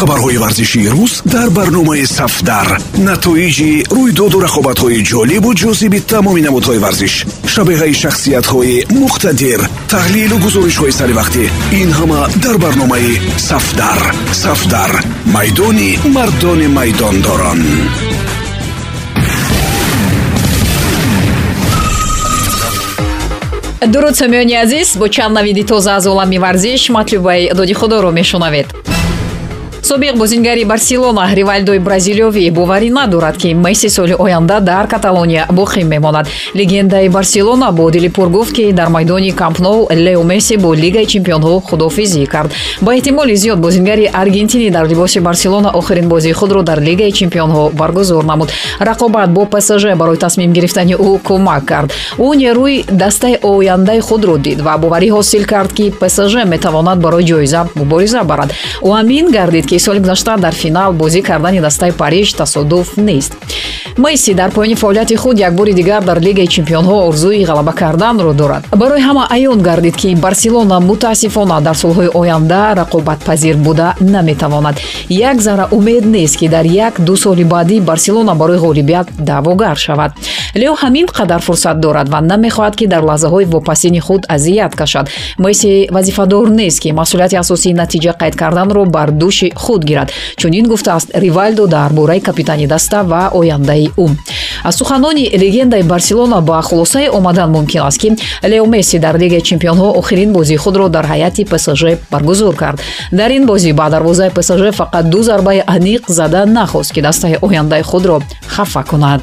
хабарҳои варзишии рӯз дар барномаи сафдар. Натоиҷи рӯйдоду рақобатҳои ҷолибу ҷозиби тамоми намудҳои варзиш шабеҳаи шахсиятҳои муқтадир таҳлилу гузоришҳои саривақтӣ ин ҳама дар барномаи сафдар. Сафдар майдони мардони майдондорон. Дуруд самиёни азиз бо чанд навиди тоза аз олами варзиш матлубаи доди худоро мешунавед собиқ бозингари барселона ривальдои бразилиёвӣ боварӣ надорад ки месси соли оянда дар каталония боқӣ мемонад. Легендаи барселона бо дили пур гуфт ки дар майдони кампноу лео месси бо лигаи чемпионҳо худоҳофизӣ кард. Ба эҳтимоли зиёд бозингари аргентинӣ дар либоси барселона охирин бозии худро дар лигаи чемпионҳо баргузор намуд. Рақобат бо псж барои тасмим гирифтани ӯ кӯмак кард. Ӯ нерӯи дастаи ояндаи худро дид ва боварӣ ҳосил кард ки псж метавонад барои ҷоиза мубориза барад. Ӯ амин гардид ки соли гузашта дар финал бозӣ кардани дастаи париж тасодуф нест месси дар поёни фаъолияти худ як бори дигар дар лигаи чемпионҳо орзуи ғалаба карданро дорад. Барои ҳама аён гардид ки барселона мутаассифона дар солҳои оянда рақобатпазир буда наметавонад. Як зарра умед нест ки дар як ду соли баъдӣ барселона барои ғолибият даъвогар шавад. Лео ҳамин қадар фурсат дорад ва намехоҳад ки дар лаҳзаҳои вопасини худ азият кашад. Месси вазифадор нест ки масъулияти асосии натиҷа қайд карданро бар дӯши худ гирад. Чунин гуфтааст ривальдо дар бораи капитани даста ва ояндаи ӯ. Аз суханони легендаи барселона ба хулосае омадан мумкин аст ки лео месси дар лигаи чемпионҳо охирин бозии худро дар ҳайати псж баргузор кард. Дар ин бозӣ ба дарвозаи псж фақат ду зарбаи аниқ зада нахост ки дастаи ояндаи худро хафа кунад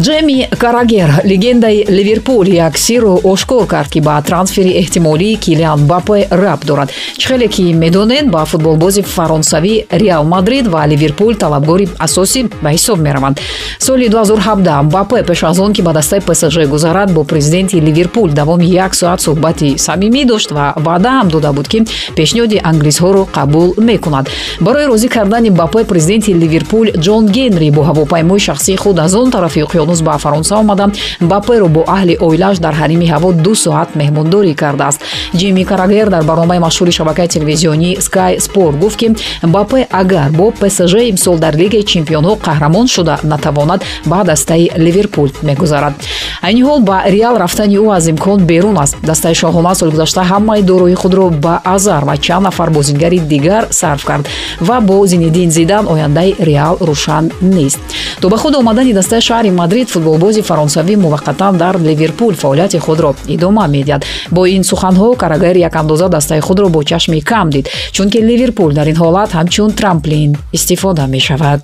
ҷеми карагер легендаи ливерпул як сирро ошкор кард ки ба трансфери эҳтимолии килиан бапе раб дорад. Чӣ хеле ки медонед ба футболбози фаронсавӣ реал мадрид ва ливерпул талабгори асосӣ ба ҳисоб мераванд. Соли 2017 бапе пеш аз он ки ба дастаи псж гузарад бо президенти ливерпул давоми як соат суҳбати самимӣ дошт ва ваъда ҳам дода буд ки пешниҳоди англисҳоро қабул мекунад. Барои розӣ кардани бапе президенти ливерпул ҷон генри бо ҳавопаймои шахсии худ аз он тарафи уқёнус ба фаронса омада баперо бо аҳли оилааш дар ҳарими ҳаво ду соат меҳмондорӣ кардааст ҷими карагер дар барномаи машҳури шабакаи телевизионӣ sky sport гуфт ки бапе агар бо псж имсол дар лигаи чемпионҳо қаҳрамон шуда натавонад ба дастаи ливерпул мегузарад айни ҳол ба реал рафтани ӯ аз имкон берун аст дастаи шоҳона соли гузашта ҳамаи дорои худро ба азар ва чанд нафар бозингари дигар сарф кард ва бо зинедин зидан ояндаи реал рӯшан нест то ба худ омадани дастаи шаҳри мадрид футболбози фаронсавӣ муваққатан дар ливерпул фаъолияти худро идома медиҳад. Бо ин суханҳо карагер як андоза дастаи худро бо чашми кам дид чунки ливерпул дар ин ҳолат ҳамчун трамплин истифода мешавад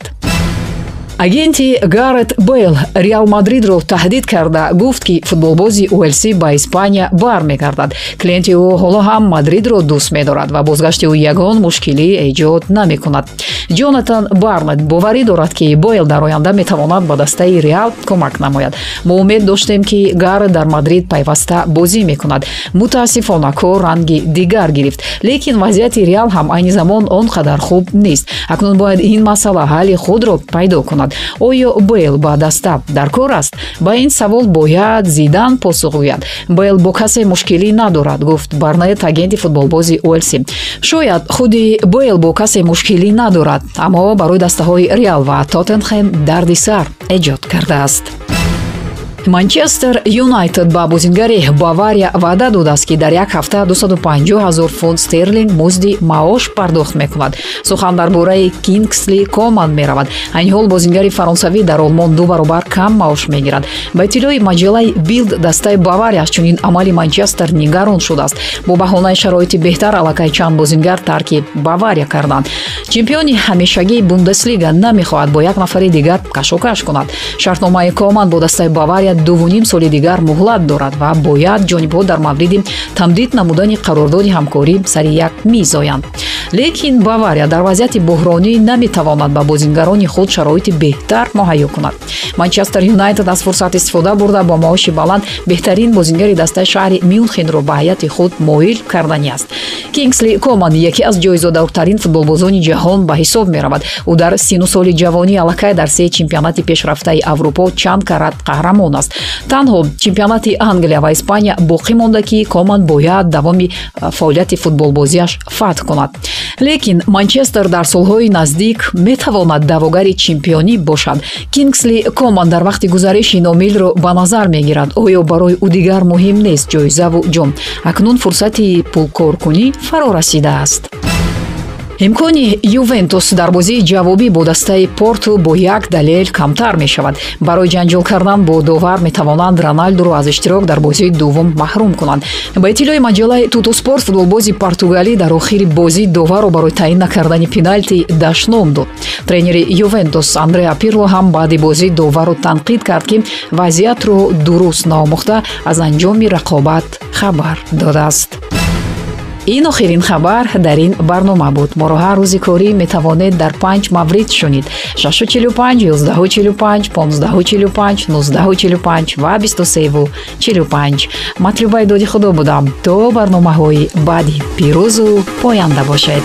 агенти гарет бейл реал мадридро таҳдид карда гуфт ки футболбози уэлси ба испания бармегардад клиенти ӯ ҳоло ҳам мадридро дӯст медорад ва бозгашти ӯ ягон мушкилӣ эҷод намекунад. Ҷонатан барнет боварӣ дорад ки бойл дар оянда метавонад ба дастаи реал кӯмак намояд. Мо умед доштем ки гарет дар мадрид пайваста бозӣ мекунад. Мутаассифона кор ранги дигар гирифт лекин вазъияти реал ҳам айни замон он қадар хуб нест. Акнун бояд ин масъала ҳалли худро пайдо кунад мешавад. Оё бейл ба даста дар кор аст. Ба ин савол бояд зидан посух гӯяд. Бейл бо касе мушкилӣ надорад гуфт барнет агенти футболбози уэлси. Шояд худи бейл бо касе мушкилӣ надорад аммо барои дастаҳои реал ва тоттенхем дарди сар эҷод кардааст манчестер юнайтед ба бозингари бавария ваъда додааст ки дар як ҳафта 250 ҳазор фунт стерлинг музди маош пардохт мекунад. Сухан дар бораи кингсли коман меравад. Айни ҳол бозингари фаронсавӣ дар олмон ду баробар кам маош мегирад. Ба иттилои маҷалаи билд дастаи баварияш чунин амали манчестер нигарон шудааст. Бо баҳонаи шароити беҳтар аллакай чанд бозингар тарки бавария карданд. Чемпиони ҳамешагии бундеслига намехоҳад бо як нафари дигар кашокаш кунад. Шартномаи коман бо дастаи бавария дувуним соли дигар муҳлат дорад ва бояд ҷонибҳо дар мавриди тамдид намудани қарордоди ҳамкорӣ сари як миз оянд лекин бавария дар вазъияти буҳронӣ наметавонад ба бозингарони худ шароити беҳтар муҳайё кунад. Манчестер юнайтед аз фурсат истифода бурда бо маоши баланд беҳтарин бозингари дастаи шаҳри мюнхенро ба ҳайати худ моил кардани аст. Кингсли коман яке аз ҷоизодортарин футболбозони ҷаҳон ба ҳисоб меравад ӯ дар сину соли ҷавонӣ аллакай дар се чемпионати пешрафтаи аврупо чанд карат қаҳрамон аст. Танҳо чемпионати англия ва испания боқӣ монда ки коман бояд давоми фаъолияти футболбозиаш фатҳ кунад. Лекин манчестер дар солҳои наздик метавонад давогари чемпионӣ бошад. Кингсли коман дар вақти гузариши номилро ба назар мегирад. Оё барои ӯ дигар муҳим нест ҷоизаву ҷом. Акнун фурсати пулкоркунӣ фаро расидааст имкони ювентус дар бозии ҷавобӣ бо дастаи порту бо як далел камтар мешавад. Барои ҷанҷол кардан бо довар метавонанд роналдуро аз иштирок дар бозии дуввум маҳрум кунанд. Ба иттилои маҷалаи тутуспорт футболбози португалӣ дар охири бозӣ доварро барои таъин накардани пеналти дашном дод. Тренери ювентус андреа пирло ҳам баъди бозӣ доварро танқид кард ки вазъиятро дуруст наомӯхта аз анҷоми рақобат хабар додааст ин охирин хабар дар ин барнома буд. Моро ҳар рӯзи корӣ метавонед дар панҷ маврид шунид. 645 145 1545 1945 ва 2345 матлубаи доди худо будам. То барномаҳои баъди пирӯзу поянда бошед